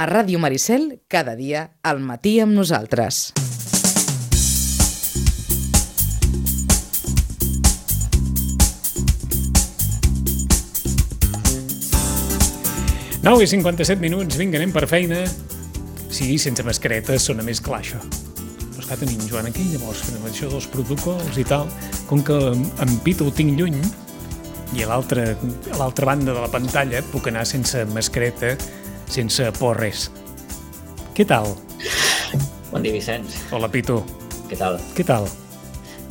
A Ràdio Maricel, cada dia, al matí amb nosaltres. 9 i 57 minuts, vinga, anem per feina. Sí, sense mascareta sona més clar, això. Però esclar, tenim Joan aquí, llavors, fent això dels protocols i tal, com que en Pito ho tinc lluny, i a l'altra banda de la pantalla puc anar sense mascareta, sense por res. Què tal? Bon dia, Vicenç. Hola, Pito. Què tal? Què tal?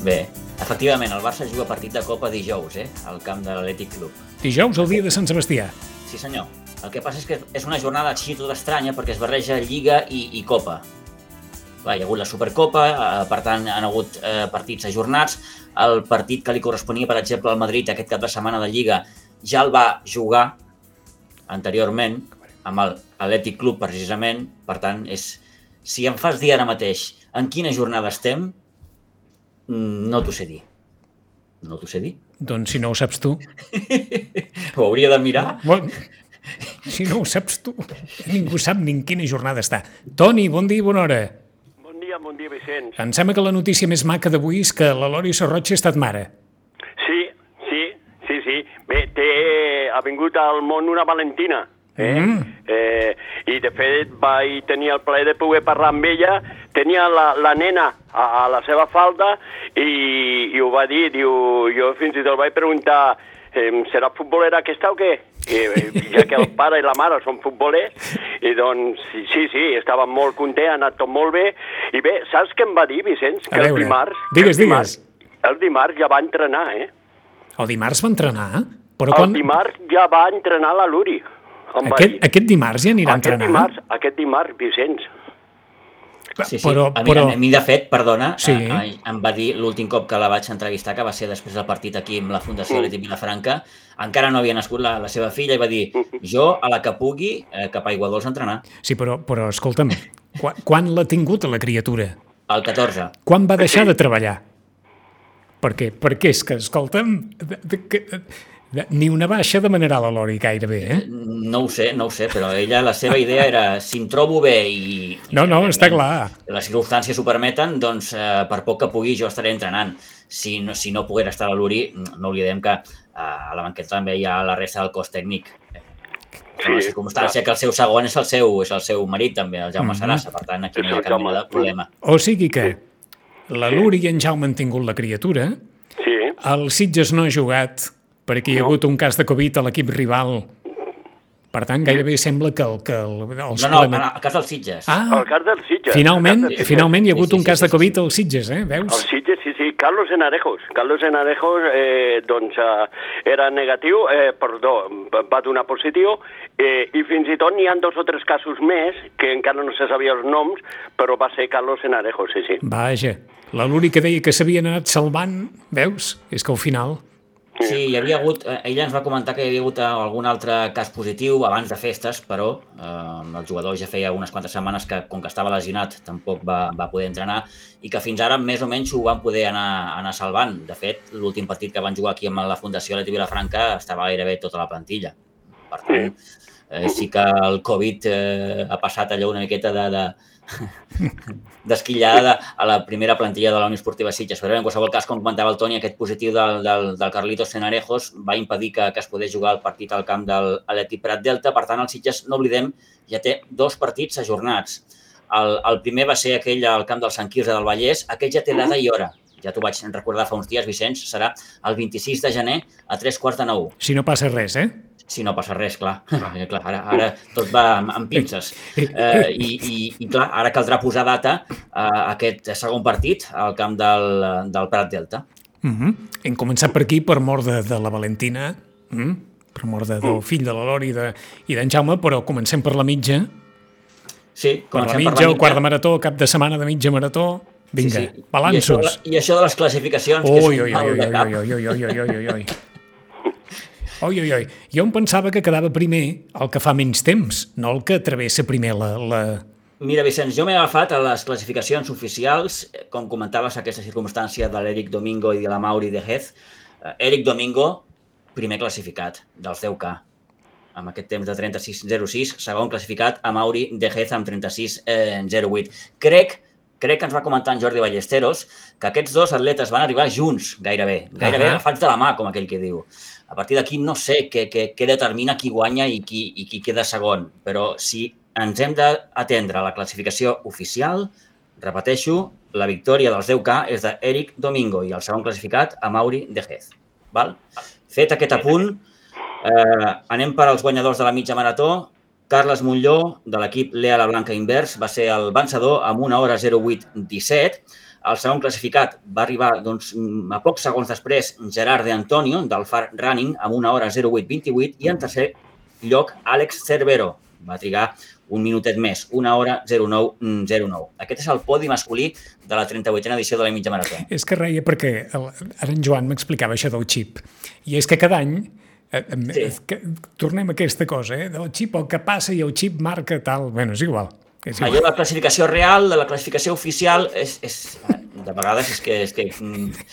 Bé, efectivament, el Barça juga partit de Copa dijous, eh? Al camp de l'Atlètic Club. Dijous, el dia de Sant Sebastià. Sí, senyor. El que passa és que és una jornada així tot estranya perquè es barreja Lliga i, i Copa. Va, hi ha hagut la Supercopa, eh, per tant han hagut eh, partits ajornats. El partit que li corresponia, per exemple, al Madrid aquest cap de setmana de Lliga ja el va jugar anteriorment amb l'Atlètic Club precisament. Per tant, és, si em fas dir ara mateix en quina jornada estem, mm, no t'ho sé dir. No t'ho sé dir. Doncs si no ho saps tu... Ho hauria de mirar. Bon, si no ho saps tu, ningú sap ni en quina jornada està. Toni, bon dia i bona hora. Bon dia, bon dia, Vicenç. Em sembla que la notícia més maca d'avui és que la Lori Sorroig ha estat mare. Sí, sí, sí, sí. Bé, té, ha vingut al món una Valentina. Eh? Mm. Eh, I, de fet, vaig tenir el plaer de poder parlar amb ella. Tenia la, la nena a, a la seva falda i, i ho va dir. Diu, jo fins i tot vaig preguntar eh, serà futbolera aquesta o què? I, eh, ja que el pare i la mare són futbolers, i doncs sí, sí, sí, estava molt content, ha anat tot molt bé, i bé, saps què em va dir, Vicenç? Que el dimarts... digues, el dimarts, digues. El dimarts ja va entrenar, eh? El dimarts va entrenar, però El quan... dimarts ja va entrenar la Luri. Em va Aquest, dir. aquest dimarts ja anirà a aquest entrenar? dimarts, aquest dimarts, Vicenç. Sí, sí. Però, a, mi, però... a mi, de fet, perdona, Sí. eh, em va dir l'últim cop que la vaig entrevistar, que va ser després del partit aquí amb la Fundació Mm. Atlètic Vilafranca, encara no havia nascut la, la seva filla i va dir jo, a la que pugui, eh, cap a Aiguadols a entrenar. Sí, però, però escolta'm, quan, quan l'ha tingut a la criatura? El 14. Quan va deixar de treballar? Per què? Perquè és que, escolta'm, de, de, de, de, ni una baixa demanarà la Lori gairebé, eh? No ho sé, no ho sé, però ella, la seva idea era, si em trobo bé i... No, no, i, està clar. Les circumstàncies ho permeten, doncs eh, per poc que pugui jo estaré entrenant. Si no, si no poguera estar a l'Uri, no oblidem que eh, a la banqueta també hi ha la resta del cos tècnic. Sí, la circumstància que el seu segon és el seu, és el seu marit també, el Jaume Mhm. Sarassa, per tant aquí no hi ha cap mena de problema. O sigui que la Luri i en Jaume han tingut la criatura, Sí, el Sitges no ha jugat perquè hi ha No. hagut un cas de Covid a l'equip rival. Per tant, gairebé sembla que, el, que el, els No, no, problemes- el cas dels Sitges. Ah, el cas del Sitges. finalment, del Sitges. finalment hi ha Sí, hagut sí, un sí, cas sí, de Covid sí. al Sitges, eh? El Veus? Sitges, sí, sí. Carlos Enarejos. Carlos Enarejos, eh, doncs, eh, era negatiu, eh, perdó, va donar positiu, eh, i fins i tot n'hi ha dos o tres casos més, que encara no se sabia els noms, però va ser Carlos Enarejos, sí, sí. Vaja, la Luri que deia que s'havien anat salvant, veus? És que al final... Sí, hi havia hagut, eh, ella ens va comentar que hi havia hagut algun altre cas positiu abans de festes, però eh, el jugador ja feia unes quantes setmanes que, com que estava lesionat, tampoc va, va poder entrenar i que fins ara més o menys ho van poder anar, anar salvant. De fet, l'últim partit que van jugar aquí amb la Fundació Leti Vilafranca estava gairebé tota la plantilla. Per tant, eh, sí que el Covid eh, ha passat allò una miqueta de, de, d'esquillada a la primera plantilla de la Unió Esportiva Sitges. Però en qualsevol cas, com comentava el Toni, aquest positiu del, del, del Carlitos Cenarejos va impedir que, que es pogués jugar el partit al camp del Atlètic Prat Delta. Per tant, el Sitges, no oblidem, ja té dos partits ajornats. El, el primer va ser aquell al camp del Sant Quirze del Vallès. Aquest ja té data i hora. Ja t'ho vaig recordar fa uns dies, Vicenç. Serà el 26 de gener a tres quarts de nou. Si no passa res, eh? Si no passa res, clar. Eh, clar ara, ara tot va amb, amb pinces. Eh, i, i, I clar, ara caldrà posar data a aquest segon partit al camp del, del Prat Delta. Uh -huh. Hem començat per aquí per mort de, de la Valentina, mm? per mort de, del fill de la Lori de- i d'en Jaume, però comencem per la mitja, Sí, per la comencem mitja, el quart de marató, cap de setmana de mitja marató, vinga, Sí, sí. I això, balanços. I això de les classificacions, que és un ui, mal ui, de ui, cap. ui, ui, ui, ui, ui, ui, ui, ui. Ui, ui, ui. Jo em pensava que quedava primer el que fa menys temps, no el que travessa primer la... la... Mira, Vicenç, jo m'he agafat a les classificacions oficials, eh, com comentaves, aquesta circumstància de l'Eric Domingo i de la Mauri de Hez. Eh, Eric Domingo, primer classificat, dels 10K. amb aquest temps de 36.06, segon classificat a Mauri de Gez amb 36.08. Crec crec que ens va comentar en Jordi Ballesteros que aquests dos atletes van arribar junts gairebé, gairebé uh -huh. agafats de la mà, com aquell que diu. A partir d'aquí no sé què, què, què determina qui guanya i qui, i qui queda segon, però si ens hem d'atendre a la classificació oficial, repeteixo, la victòria dels 10K és d'Eric Domingo i el segon classificat a Mauri de Gez. Val? Fet aquest apunt, eh, anem per als guanyadors de la mitja marató. Carles Montlló, de l'equip Lea la Blanca Invers, va ser el vencedor amb una hora 08.17. El segon classificat va arribar doncs, a pocs segons després Gerard de Antonio, del Far Running, amb una hora 08.28 i en tercer lloc Àlex Cervero. Va trigar un minutet més, una hora 09.09. Aquest és el podi masculí de la 38a edició de la mitja marató. És que reia perquè el, ara en Joan m'explicava això del xip. I és que cada any sí. que, tornem a aquesta cosa, eh? del xip, el que passa i el xip marca tal... Bueno, és igual. És igual. Allò de la classificació real, de la classificació oficial, és, és, de vegades és que, és que mm,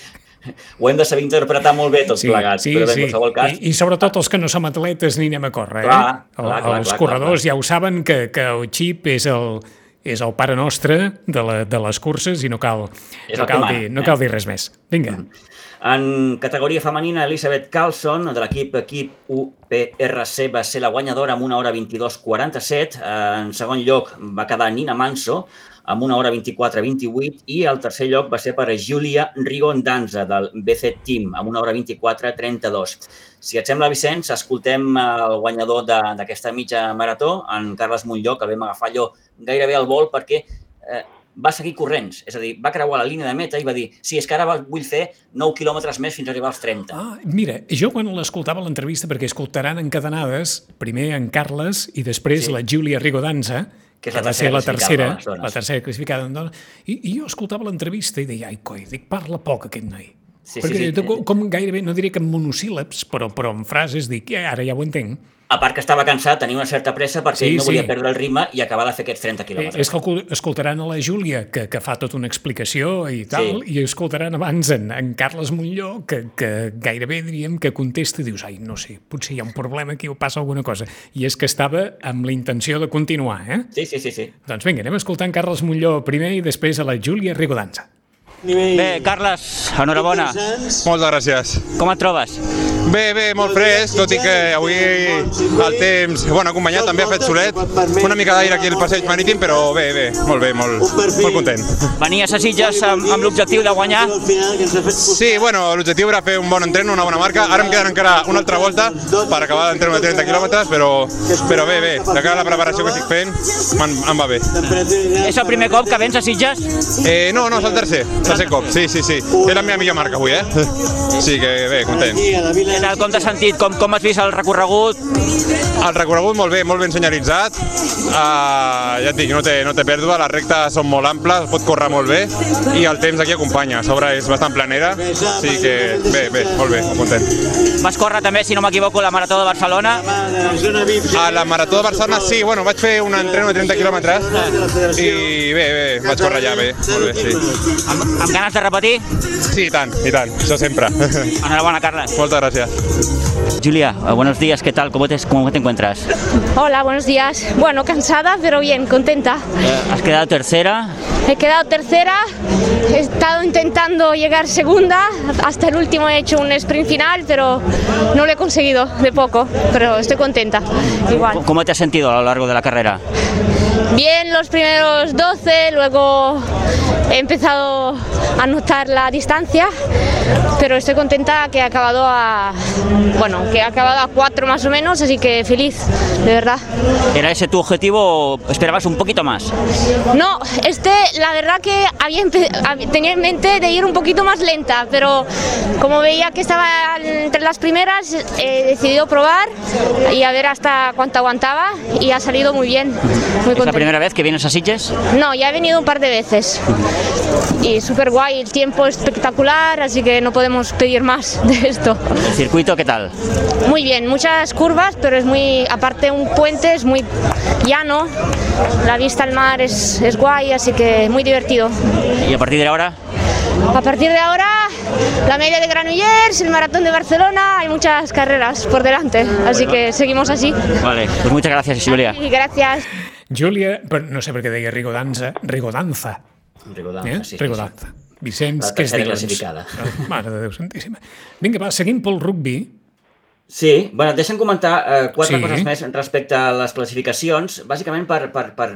ho hem de saber interpretar molt bé tots sí, plegats, sí, però en sí. qualsevol cas... I, I sobretot els que no som atletes ni anem a córrer, Clar, eh? clar, clar, els clar, corredors clar, ja ho saben que, que el xip és el, és el pare nostre de, la, de les curses i no cal, És no el cal, mana, dir, no eh? cal dir res més. Vinga. Mm. En categoria femenina, Elisabeth Carlson, de l'equip equip UPRC, va ser la guanyadora amb una hora 22.47. En segon lloc va quedar Nina Manso, amb una hora 24-28 i el tercer lloc va ser per Júlia Rigondanza del BC Team amb una hora 24-32. Si et sembla, Vicenç, escoltem el guanyador d'aquesta mitja marató, en Carles Montlló, que vam agafar allò gairebé al vol perquè eh, va seguir corrents, és a dir, va creuar la línia de meta i va dir, sí, és que ara vull fer 9 quilòmetres més fins a arribar als 30. Ah, mira, jo quan l'escoltava l'entrevista, perquè escoltaran encadenades, primer en Carles i després Sí. la Júlia Rigodanza, Que és que la va ser la tercera la tercera classificada en dones, i, i jo escoltava l'entrevista i deia, ai, coi, dic, parla poc aquest noi. Sí, sí, Perquè sí. com, com gairebé, no diré que en monosíl·labs, però, però en frases dic, ja, ara ja ho entenc. A part que estava cansat, tenia una certa pressa perquè Sí, ell no volia sí. perdre el ritme i acabar de fer aquests 30 Eh, quilòmetres. és que escol- escoltaran a la Júlia, que, que fa tota una explicació i tal, Sí. i escoltaran abans en, en Carles Montlló, que, que gairebé diríem que contesta i dius, ai, no sé, potser hi ha un problema aquí o passa alguna cosa. I és que estava amb la intenció de continuar, eh? Sí, sí, sí, sí. Doncs vinga, anem escoltant Carles Montlló primer i després a la Júlia Rigodanza. Bé, Carles, enhorabona. Moltes gràcies. Com et trobes? Bé, bé, molt fresc, tot i que avui el temps, bueno, acompanyat també ha fet solet, una mica d'aire aquí al passeig marítim, però bé, bé, molt bé, molt, molt content. Venies a Sitges amb, amb l'objectiu de guanyar? Sí, bueno, l'objectiu era fer un bon entreno, una bona marca, ara em queden encara una altra volta per acabar l'entreno de 30 quilòmetres, però, però bé, bé, de cara a la preparació que estic fent, em, em va bé. És el primer cop que vens a Sitges? Eh, no, no, és el tercer, tercer cop, sí, sí, sí, és la meva millor marca avui, eh? Sí que bé, content. Què tal, com t'has sentit? Com, com has vist el recorregut? El recorregut molt bé, molt ben senyalitzat. Uh, ja et dic, no té, no té pèrdua, les rectes són molt amples, pot córrer molt bé i el temps aquí acompanya. A sobre és bastant planera, sí que bé, bé, molt bé, molt content. Vas córrer també, si no m'equivoco, la Marató de Barcelona. A la Marató de Barcelona sí, bueno, vaig fer un entreno de 30 quilòmetres i bé, bé, vaig córrer ja bé, molt bé, sí. Amb, ganes de repetir? Sí, i tant, i tant, això sempre. Enhorabona, Carles. Moltes gràcies. Julia, eh, buenos días, ¿qué tal? ¿Cómo te, cómo te encuentras? Hola, buenos días. Bueno, cansada, pero bien, contenta. Eh, has quedado tercera. He quedado tercera, he estado intentando llegar segunda, hasta el último he hecho un sprint final, pero no lo he conseguido de poco, pero estoy contenta, igual. ¿Cómo te has sentido a lo largo de la carrera? Bien los primeros 12, luego he empezado a notar la distancia, pero estoy contenta que he acabado a, bueno, que he acabado a 4 más o menos, así que feliz, de verdad. ¿Era ese tu objetivo o esperabas un poquito más? No, este, la verdad que había tenía en mente de ir un poquito más lenta, pero como veía que estaba entre las primeras, he decidido probar y a ver hasta cuánto aguantaba y ha salido muy bien, muy ¿Es la primera vez que vienes a Sitges? No, ya he venido un par de veces y súper guay, el tiempo es espectacular, así que no podemos pedir más de esto. ¿El circuito qué tal? Muy bien, muchas curvas, pero es muy, aparte un puente, es muy llano, la vista al mar es, es guay, así que muy divertido. ¿Y a partir de ahora? a partir de ahora la media de Granollers, el maratón de Barcelona, hay muchas carreras por delante, así que seguimos así. Vale, pues muchas gracias, Julia. Y gracias. Però no sé per què deia Rigodanza, Rigodanza, Rigodanza, eh? sí, sí, Rigodanza. Vicenç, què és dilluns? classificada. Ah, Mare de Déu santíssima. Vinga, va, seguim pel rugby. Sí, bueno, deixa'm comentar eh, quatre Sí. coses més respecte a les classificacions, bàsicament per, per, per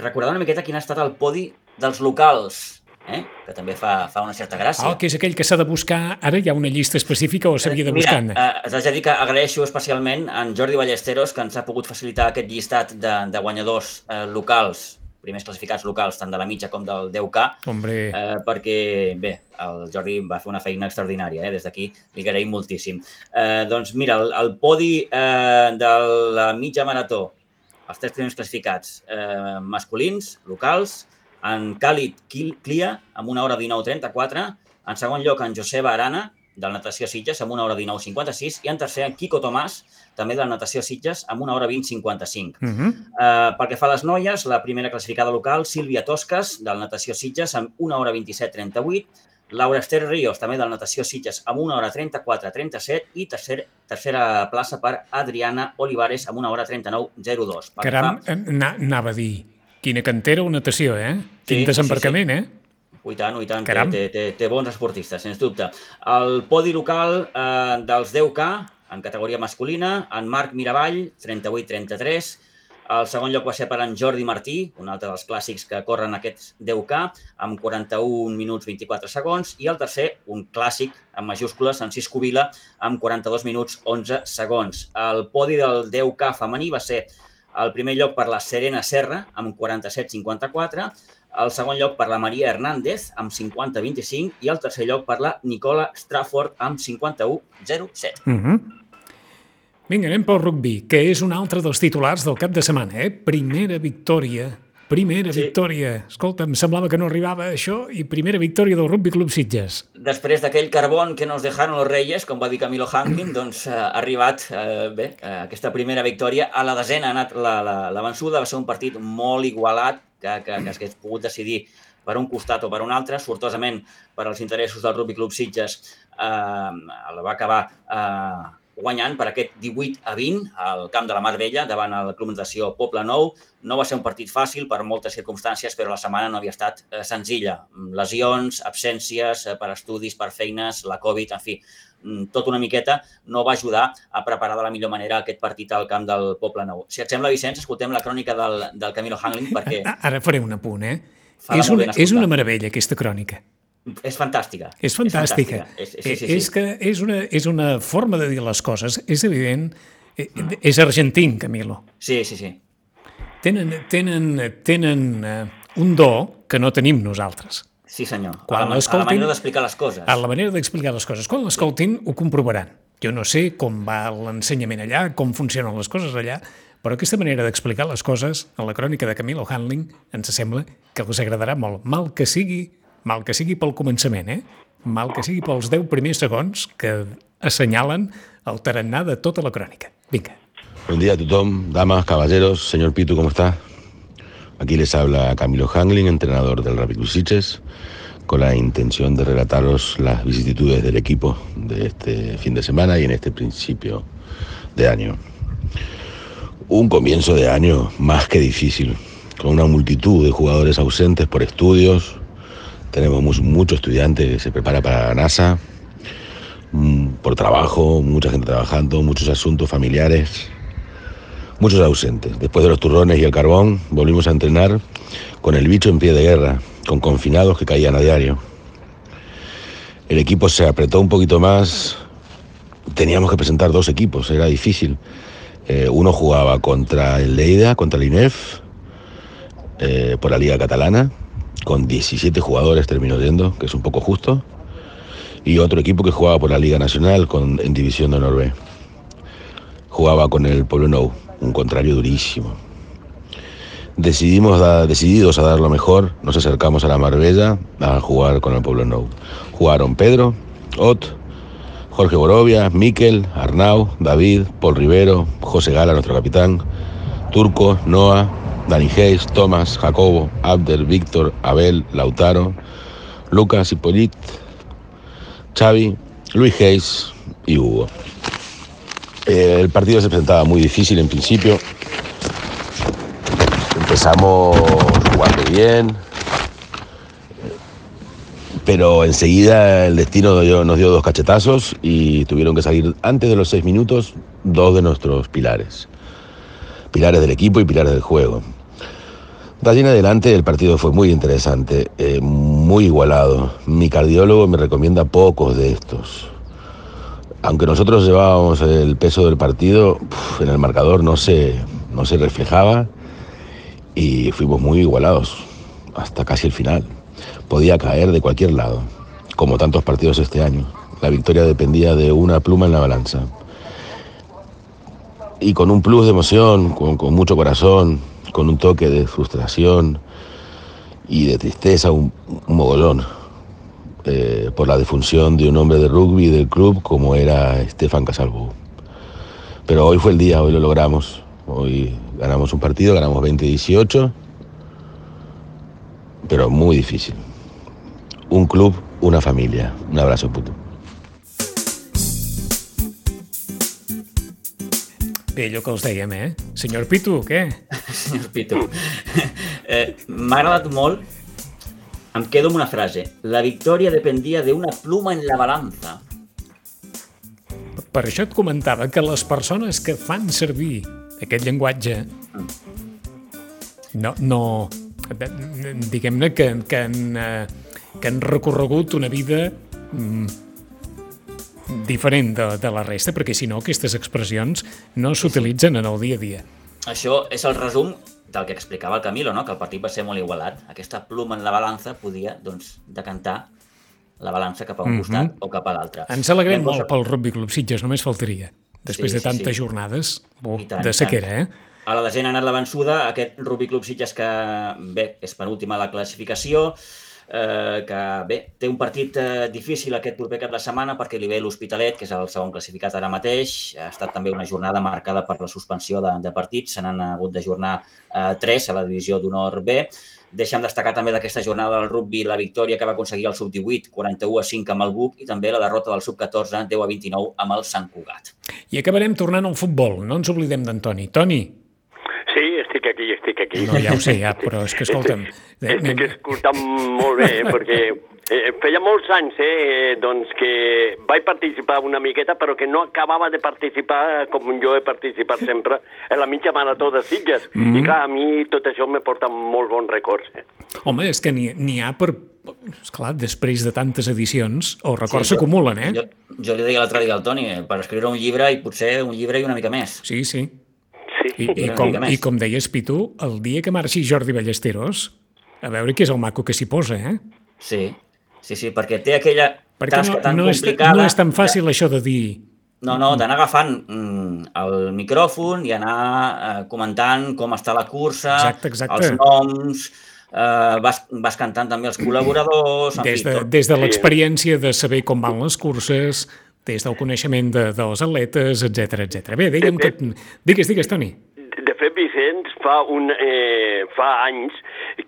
recordar una miqueta quin ha estat el podi dels locals, eh? que també fa, fa una certa gràcia. Ah, que és aquell que s'ha de buscar... Ara hi ha una llista específica o s'havia de buscar? Mira, eh, t'haig de dir que agraeixo especialment a en Jordi Ballesteros que ens ha pogut facilitar aquest llistat de, de guanyadors eh, locals, primers classificats locals, tant de la mitja com del 10K, Hombre, eh, perquè, bé, el Jordi va fer una feina extraordinària, eh? des d'aquí li agraïm moltíssim. Eh, doncs mira, el, el podi eh, de la mitja marató, els tres primers classificats eh, masculins, locals, en Kil- Clia, amb una hora 19.34, en segon lloc en Joseba Arana, del Natació Sitges, amb una hora 19.56, i en tercer en Quico Tomàs, també de la Natació Sitges, amb una hora 20.55. uh -huh. Uh, pel que fa a les noies, la primera classificada local, Sílvia Toscas, del Natació Sitges, amb una hora 27.38, Laura Esther Ríos, també del Natació Sitges, amb una hora 34.37 i tercer, tercera plaça per Adriana Olivares, amb una hora 39.02. Pel que Caram, fa- eh, na- anava a dir, quina cantera o natació, eh? Sí, Quin sí, desembarcament, eh? Ui, tant, ui, tant, Caram. té, té, té bons esportistes, sens dubte. El podi local eh, dels 10K, en categoria masculina, en Marc Miravall, 38-33. El segon lloc va ser per en Jordi Martí, un altre dels clàssics que corren aquests 10K, amb 41 minuts 24 segons. I el tercer, un clàssic, en majúscules, en Cisco Vila, amb 42 minuts 11 segons. El podi del 10K femení va ser el primer lloc per la Serena Serra, amb 47-54, el segon lloc per la Maria Hernández, amb 50-25, i el tercer lloc per la Nicola Strafford, amb 51-07. Uh -huh. Vinga, anem pel rugby, que és un altre dels titulars del cap de setmana, eh? Primera victòria, primera Sí. victòria. Escolta, em semblava que no arribava això, i primera victòria del Rugby Club Sitges. Després d'aquell carbón que nos dejaron los reyes, com va dir Camilo Hankin, doncs eh, ha arribat eh, bé, eh, aquesta primera victòria. A la desena ha anat la, la, la vençuda, va ser un partit molt igualat, que, que, que s'hagués pogut decidir per un costat o per un altre, sortosament per als interessos del Rugby Club Sitges eh, la va acabar eh, guanyant per aquest 18 a 20 al camp de la Mar Vella davant el Club Natació Poble Nou. No va ser un partit fàcil per moltes circumstàncies, però la setmana no havia estat eh, senzilla. Lesions, absències eh, per estudis, per feines, la Covid, en fi, mm, tot una miqueta no va ajudar a preparar de la millor manera aquest partit al camp del Poble Nou. Si et sembla, Vicenç, escoltem la crònica del, del Camilo Hangling perquè Ara faré un apunt, eh? És una, és una meravella, aquesta crònica. És fantàstica. És fantàstica. És, fantàstica. És, Eh, sí, sí, sí. és que és una, és una forma de dir les coses. És evident, eh, és argentín, Camilo. Sí, sí, sí. Tenen, tenen, tenen eh, un do que no tenim nosaltres. Sí, senyor. Quan a, la, a la manera d'explicar les coses. A la manera d'explicar les coses. Quan l'escoltin ho comprovaran. Jo no sé com va l'ensenyament allà, com funcionen les coses allà, però aquesta manera d'explicar les coses a la crònica de Camilo Handling ens sembla que els agradarà molt. Mal que sigui, mal que sigui pel començament, eh? Mal que sigui pels 10 primers segons que assenyalen el tarannà de tota la crònica. Vinga. Buen día a tothom, damas, caballeros, señor Pitu, ¿cómo está? Aquí les habla Camilo Hangling, entrenador del Rapid Club Sitges, con la intención de relataros las vicisitudes del equipo de este fin de semana y en este principio de año. Un comienzo de año más que difícil, con una multitud de jugadores ausentes por estudios. Tenemos mu- mucho estudiante que se prepara para la NASA, mm, por trabajo, mucha gente trabajando, muchos asuntos familiares, muchos ausentes. Después de los turrones y el carbón, volvimos a entrenar con el bicho en pie de guerra, con confinados que caían a diario. El equipo se apretó un poquito más. Teníamos que presentar dos equipos, era difícil. Eh, uno jugaba contra el Leida, contra el INEF, eh, por la Liga Catalana, con 17 jugadores terminó yendo, que es un poco justo. Y otro equipo que jugaba por la Liga Nacional con, en División de Honor B. Jugaba con el Pueblo Nou, un contrario durísimo. Decidimos decididos a dar lo mejor, nos acercamos a la Marbella a jugar con el Pueblo Nou. Jugaron Pedro, Ot, Jorge Borovia, Miquel, Arnau, David, Paul Rivero, José Gala, nuestro capitán, Turco, Noah, Dani Hayes, Tomás, Jacobo, Abder, Víctor, Abel, Lautaro, Lucas, Hippolit, Xavi, Luis Hayes y Hugo. Eh, el partido se presentaba muy difícil en principio. Empezamos jugando bien, pero enseguida el destino nos dio dos cachetazos y tuvieron que salir antes de los seis minutos dos de nuestros pilares. Pilares del equipo y pilares del juego. De allí en adelante el partido fue muy interesante, eh, muy igualado. Mi cardiólogo me recomienda pocos de estos. Aunque nosotros llevábamos el peso del partido, en el marcador no se, no se reflejaba y fuimos muy igualados hasta casi el final. Podía caer de cualquier lado, como tantos partidos este año. La victoria dependía de una pluma en la balanza. Y con un plus de emoción, con mucho corazón, con un toque de frustración y de tristeza, un, un mogollón, eh, por la defunción de un hombre de rugby del club como era Estefan Casalbú. Pero hoy fue el día, hoy lo logramos. Hoy ganamos un partido, ganamos 20-18, pero muy difícil. Un club, una familia. Un abrazo, puto. Bé, allò que els dèiem, eh? Senyor Pitu, què? Senyor Pitu. Eh, M'ha agradat molt. Em quedo amb una frase. La victòria dependia de una pluma en la balanza. Per això et comentava que les persones que fan servir aquest llenguatge no, no diguem-ne que, que, han, eh, que han recorregut una vida mm, diferent de, de la resta, perquè si no aquestes expressions no s'utilitzen en el dia a dia. Això és el resum del que explicava el Camilo, no? que el partit va ser molt igualat. Aquesta pluma en la balança podia doncs, decantar la balança cap a un Mhm. costat o cap a l'altre. Ens alegrem molt pel Rugby Club Sitges, només faltaria. Després Sí, de sí, tantes sí. jornades oh, tant, de sequera, eh? A la desena ha anat la vençuda, aquest Rugby Club Sitges que bé, és penúltima a la classificació, eh, que bé, té un partit eh, difícil aquest proper cap de setmana perquè li ve l'Hospitalet, que és el segon classificat ara mateix. Ha estat també una jornada marcada per la suspensió de, de partits, se n'han hagut d'ajornar eh, tres a la divisió d'honor B. Deixem destacar també d'aquesta jornada del rugby la victòria que va aconseguir el sub-18, 41 a 5 amb el Buc, i també la derrota del sub-14, 10 a 29 amb el Sant Cugat. I acabarem tornant al futbol. No ens oblidem d'en Toni. Toni, aquí, no, ja ho sé, ja, però és que, escolta'm... eh, Estic escoltant molt bé, eh, perquè eh, feia molts anys eh, doncs que vaig participar una miqueta, però que no acabava de participar com jo he participat sempre en la mitja marató de Sitges. Mm. I clar, a mi tot això me porta molt bons records. Eh. Home, és que n'hi ha per... Esclar, després de tantes edicions, els records Sí, s'acumulen, eh? Jo, jo li deia l'altre dia al Toni, eh, per escriure un llibre i potser un llibre i una mica més. Sí, sí. Sí. I, i, com. I com deies, Pitu, el dia que marxi Jordi Ballesteros, a veure què és el maco que s'hi posa, eh? Sí, sí, sí, perquè té aquella Perquè tasca no, tan no, és, complicada. no és tan fàcil això de dir... No, no, d'anar agafant mm, el micròfon i anar eh, comentant com està la cursa, Exacte, exacte. els noms, eh, vas, vas cantant també els col·laboradors... en Des fi, de, tot. des de l'experiència de saber com van les curses, des del coneixement de, dels atletes, etc etc. Bé, digue'm que... Digues, digues, Toni. De fet, Vicenç fa, un, eh, fa anys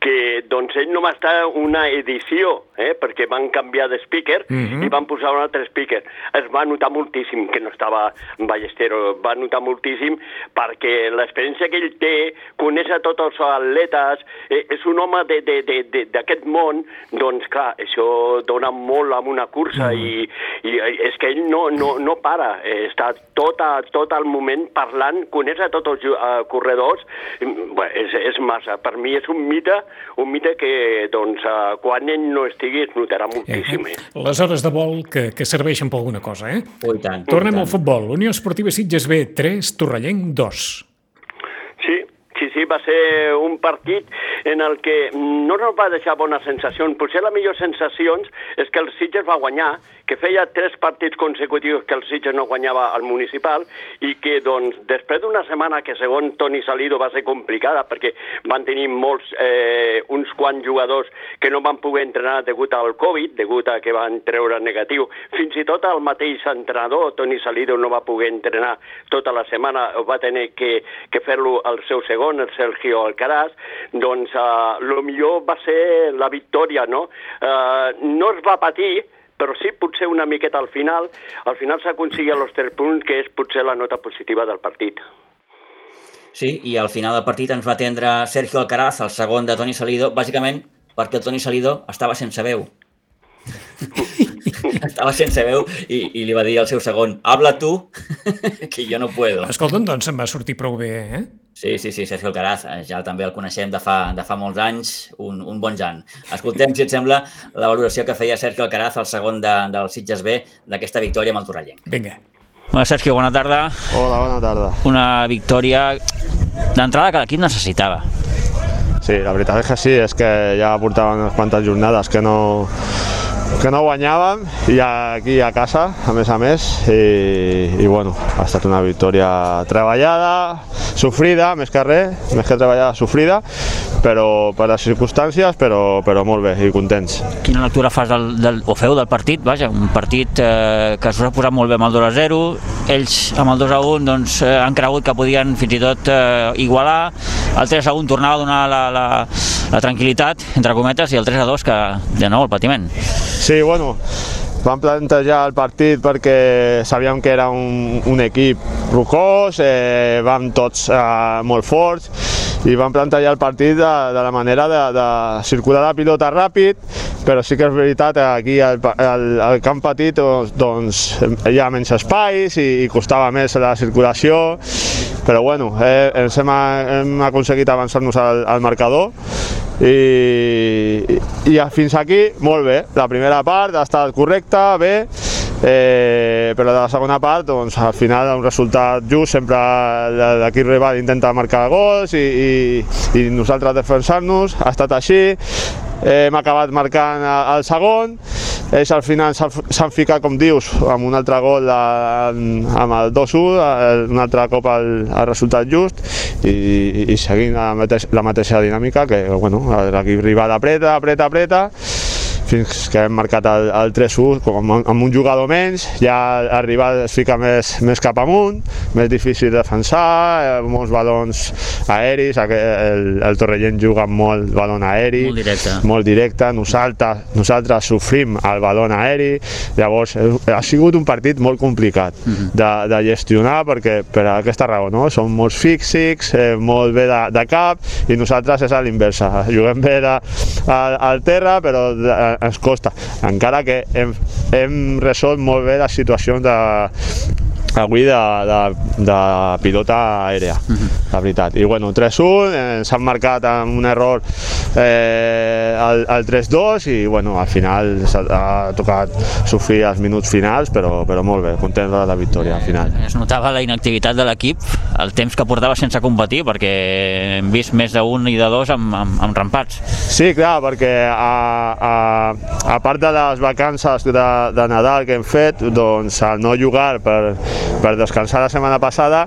que doncs, ell només està una edició, eh, perquè van canviar de speaker Mhm. i van posar un altre speaker. Es va notar moltíssim que no estava Ballestero, va notar moltíssim perquè l'experiència que ell té, coneix a tots els atletes, eh, és un home de- de- de- de- d'aquest món, doncs clar, això dona molt amb una cursa i, i és que ell no, no, no para, eh, està tot, a, tot el moment parlant, coneix a tots els eh, corredors, Mm, bé, és, és massa. Per mi és un mite, un mite que doncs, eh, quan ell no estigui es notarà Eh, moltíssim. Eh? les hores de vol que, que serveixen per alguna cosa, eh? Ui, tant, Tornem al tant. futbol. Unió Esportiva Sitges B, 3, Torrellenc, 2. Va ser un partit en el que no ens va deixar bones sensacions. Potser la millor sensació és que el Sitges va guanyar, que feia tres partits consecutius que el Sitges no guanyava al municipal i que, doncs, després d'una setmana que, segons Toni Salido, va ser complicada perquè van tenir molts, eh, uns quants jugadors que no van poder entrenar degut al Covid, degut a que van treure negatiu. Fins i tot el mateix entrenador, Toni Salido, no va poder entrenar tota la setmana, va tenir que, que fer-lo el seu segon, el Sergio Alcaraz, doncs uh, lo millor va ser la victòria, no? Uh, no es va patir, però sí potser una miqueta al final. Al final s'aconseguia els tres punts, que és potser la nota positiva del partit. Sí, i al final del partit ens va atendre Sergio Alcaraz, el segon de Toni Salido, bàsicament perquè el Toni Salido estava sense veu. estava sense veu i, i li va dir al seu segon, habla tu, que jo no puedo. Escolta'm, doncs se'n va sortir prou bé, eh? Sí, sí, sí, Sergio Alcaraz, eh, ja també el coneixem de fa, de fa molts anys, un, un bon Jan. Escoltem, si et sembla, la valoració que feia Sergio Alcaraz, el segon de, del Sitges B, d'aquesta victòria amb el Torrellenc. Vinga. Hola, Sergio, bona tarda. Hola, bona tarda. Una victòria d'entrada que l'equip necessitava. Sí, la veritat és que sí, és que ja portaven unes quantes jornades que no, que no guanyàvem i aquí a casa, a més a més, i, i bueno, ha estat una victòria treballada, sofrida, més que res, més que treballada, sofrida, però per les circumstàncies, però, però molt bé i contents. Quina lectura fas del, del, o feu del partit? Vaja, un partit eh, que s'us ha posat molt bé amb el 2 a 0, ells amb el 2 a 1 doncs, eh, han cregut que podien fins i tot eh, igualar, el 3 a 1 tornava a donar la, la, la tranquil·litat, entre cometes, i el 3 a 2 que, de nou, el patiment. Sí, bueno, vam plantejar el partit perquè sabíem que era un, un equip rocós, eh, vam tots eh, molt forts i vam plantejar el partit de, de la manera de, de circular la pilota ràpid, però sí que és veritat aquí al, al, al camp petit doncs hi ha menys espais i, i costava més la circulació, però bueno, eh, ens hem, hem aconseguit avançar-nos al, al marcador i, i fins aquí molt bé, la primera part ha estat correcta, bé, eh, però de la segona part doncs, al final un resultat just sempre l'equip rival intenta marcar gols i, i, i nosaltres defensar-nos, ha estat així. Eh, hem acabat marcant el segon ells al final s'han ficat, com dius, amb un altre gol amb el 2-1, un altre cop el, el resultat just i, i seguint la, mateix, la mateixa dinàmica que bueno, l'equip rival apreta, apreta, apreta fins que hem marcat el, el 3-1 com amb un jugador menys, ja rival es fica més, més cap amunt, més difícil de defensar, eh, molts balons aeris, el, el Torrellent juga amb molt balon aeri, molt directe, molt directe nosaltres, nosaltres sofrim el balon aeri, llavors eh, ha sigut un partit molt complicat uh -huh. de, de gestionar perquè per aquesta raó, no? som molts físics, eh, molt bé de, de cap i nosaltres és a l'inversa, juguem bé de, al, al terra però de, ens costa, encara que hem, hem resolt molt bé les situacions de, avui de, de, de pilota aèrea, uh -huh. la veritat. I bueno, 3-1, ens han marcat amb un error eh, el, el 3-2 i bueno, al final ha tocat sofrir els minuts finals, però, però molt bé, content de la victòria al final. Es notava la inactivitat de l'equip, el temps que portava sense competir, perquè hem vist més d'un i de dos amb, amb, amb rampats. Sí, clar, perquè a, a, a part de les vacances de, de Nadal que hem fet, doncs al no jugar per, per descansar la setmana passada,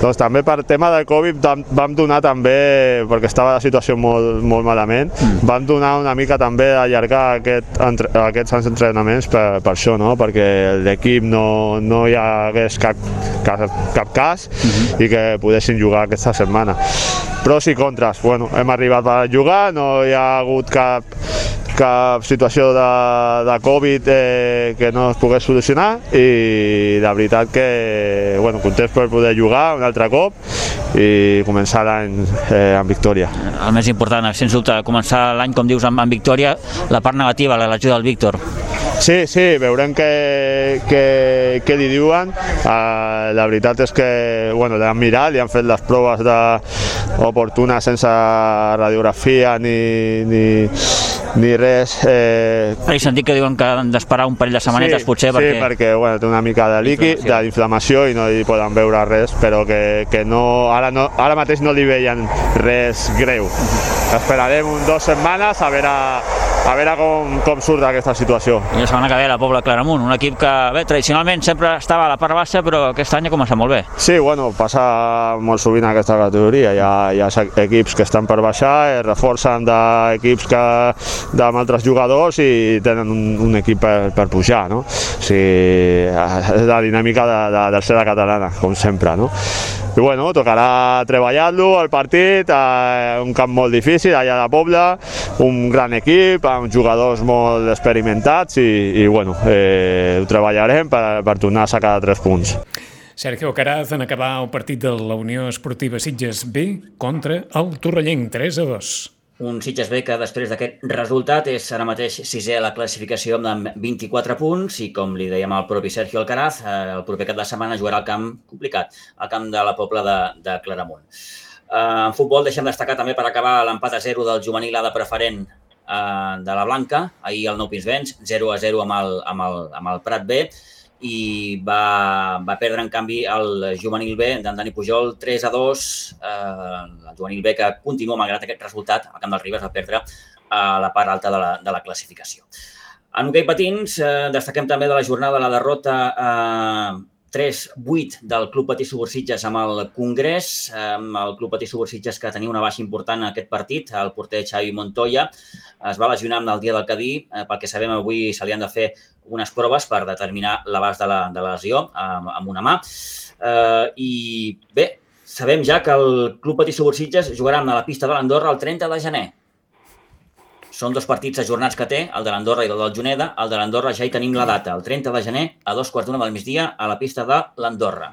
doncs també per tema de Covid vam donar també, perquè estava la situació molt, molt malament, mm. vam donar una mica també d'allargar aquest, entre, aquests entrenaments per, per això, no? perquè l'equip no, no hi hagués cap, cap, cap cas mm -hmm. i que poguessin jugar aquesta setmana. Pros i contres, bueno, hem arribat a jugar, no hi ha hagut cap cap situació de, de Covid eh, que no es pogués solucionar i la veritat que bueno, contents per poder jugar un altre cop i començar l'any eh, amb victòria. El més important, sens dubte, començar l'any, com dius, amb, amb victòria, la part negativa, l'elecció del Víctor. Sí, sí, veurem què, què, què li diuen. Uh, la veritat és que bueno, l'han mirat, li han fet les proves de, oportunes sense radiografia ni, ni, ni res. Eh... He sentit que diuen que han d'esperar un parell de setmanetes sí, potser perquè... Sí, perquè bueno, té una mica de líquid, d'inflamació i no hi poden veure res, però que, que no, ara, no, ara mateix no li veien res greu. Esperarem un dues setmanes a veure a veure com, com surt d'aquesta situació. I la setmana que ve la Pobla Claramunt, un equip que bé, tradicionalment sempre estava a la part baixa, però aquest any ha començat molt bé. Sí, bueno, passa molt sovint aquesta categoria, hi ha, hi ha equips que estan per baixar, es reforcen d'equips que amb altres jugadors i tenen un, un equip per, per pujar, no? O sigui, és la dinàmica de, de, de ser la catalana, com sempre, no? i bueno, tocarà treballar-lo el partit, eh, un camp molt difícil allà a la Pobla, un gran equip amb jugadors molt experimentats i, i bueno, eh, ho treballarem per, per tornar a sacar tres punts. Sergio Caraz en acabar el partit de la Unió Esportiva Sitges B contra el Torrellenc, 3 a 2. Un Sitges B que després d'aquest resultat és ara mateix sisè a la classificació amb 24 punts i com li dèiem al propi Sergio Alcaraz, eh, el proper cap de setmana jugarà al camp complicat, al camp de la Pobla de, de Claramunt. Eh, en futbol deixem destacar també per acabar l'empat a 0 del juvenil A de preferent eh, de la Blanca, ahir el Nou Pinsbens, 0 a 0 amb el, amb el, amb el Prat B, i va, va perdre en canvi el juvenil B d'en Dani Pujol 3 a 2 eh, el juvenil B que continua malgrat aquest resultat al camp del Ribes va perdre a la part alta de la, de la classificació. En hoquei patins eh, destaquem també de la jornada la derrota eh, 3-8 del Club Patí Subursitges amb el Congrés, amb el Club Patí Subursitges que tenia una baixa important en aquest partit, el porter Xavi Montoya es va lesionar amb el dia del Cadí, eh, pel que sabem avui se li han de fer unes proves per determinar l'abast de, la, de la lesió amb, amb una mà. Eh, I bé, sabem ja que el Club Patí Subursitges jugarà a la pista de l'Andorra el 30 de gener. Són dos partits ajornats que té, el de l'Andorra i el del Juneda. El de l'Andorra ja hi tenim la data, el 30 de gener, a dos quarts d'una del migdia, a la pista de l'Andorra.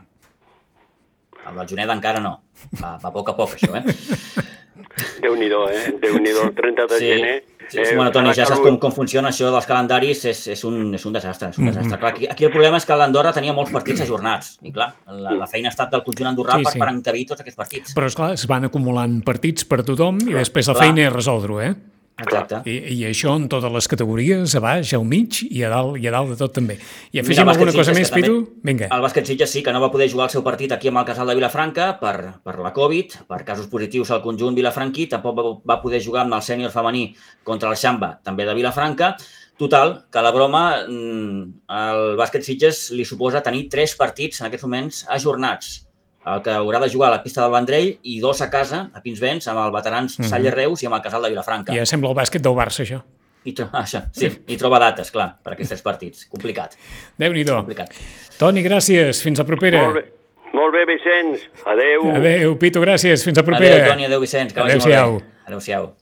El del Juneda encara no. Va, va a poc a poc, això, eh? Déu-n'hi-do, eh? Déu-n'hi-do, el 30 de Sí. gener. Sí, sí, bueno, Toni, ja saps com, com funciona això dels calendaris, és, és, un, és un desastre. És un desastre. Clar, aquí, aquí el problema és que l'Andorra tenia molts partits ajornats. I clar, la, la feina ha estat del conjunt andorrà Sí, per, sí. per encabir tots aquests partits. Però, esclar, es van acumulant partits per tothom i després la clar. feina és resoldre-ho, eh? Exacte. I, I això en totes les categories, a baix, al mig i a dalt, i a dalt de tot també. I afegim alguna cosa Sitges, més, Pitu? Vinga. El bàsquet Sitges sí que no va poder jugar el seu partit aquí amb el casal de Vilafranca per, per la Covid, per casos positius al conjunt vilafranquí, tampoc va, va poder jugar amb el sènior femení contra el Xamba, també de Vilafranca. Total, que la broma, mm, el bàsquet Sitges li suposa tenir tres partits en aquests moments ajornats. El que haurà de jugar a la pista del Vendrell i dos a casa, a Pinsbens, amb el veterans Mhm. Salle Reus i amb el casal de Vilafranca. Ja sembla el bàsquet del Barça, això. I, tro ah, això, sí, i troba dates, clar, per aquests tres partits. Complicat. Déu-n'hi-do. Complicat. Toni, gràcies. Fins la propera. Molt bé. Molt bé, Vicenç. Adéu. Adéu, Pitu, gràcies. Fins la propera. Adéu, Toni, adéu, Vicenç, Adéu-siau. Adéu-siau.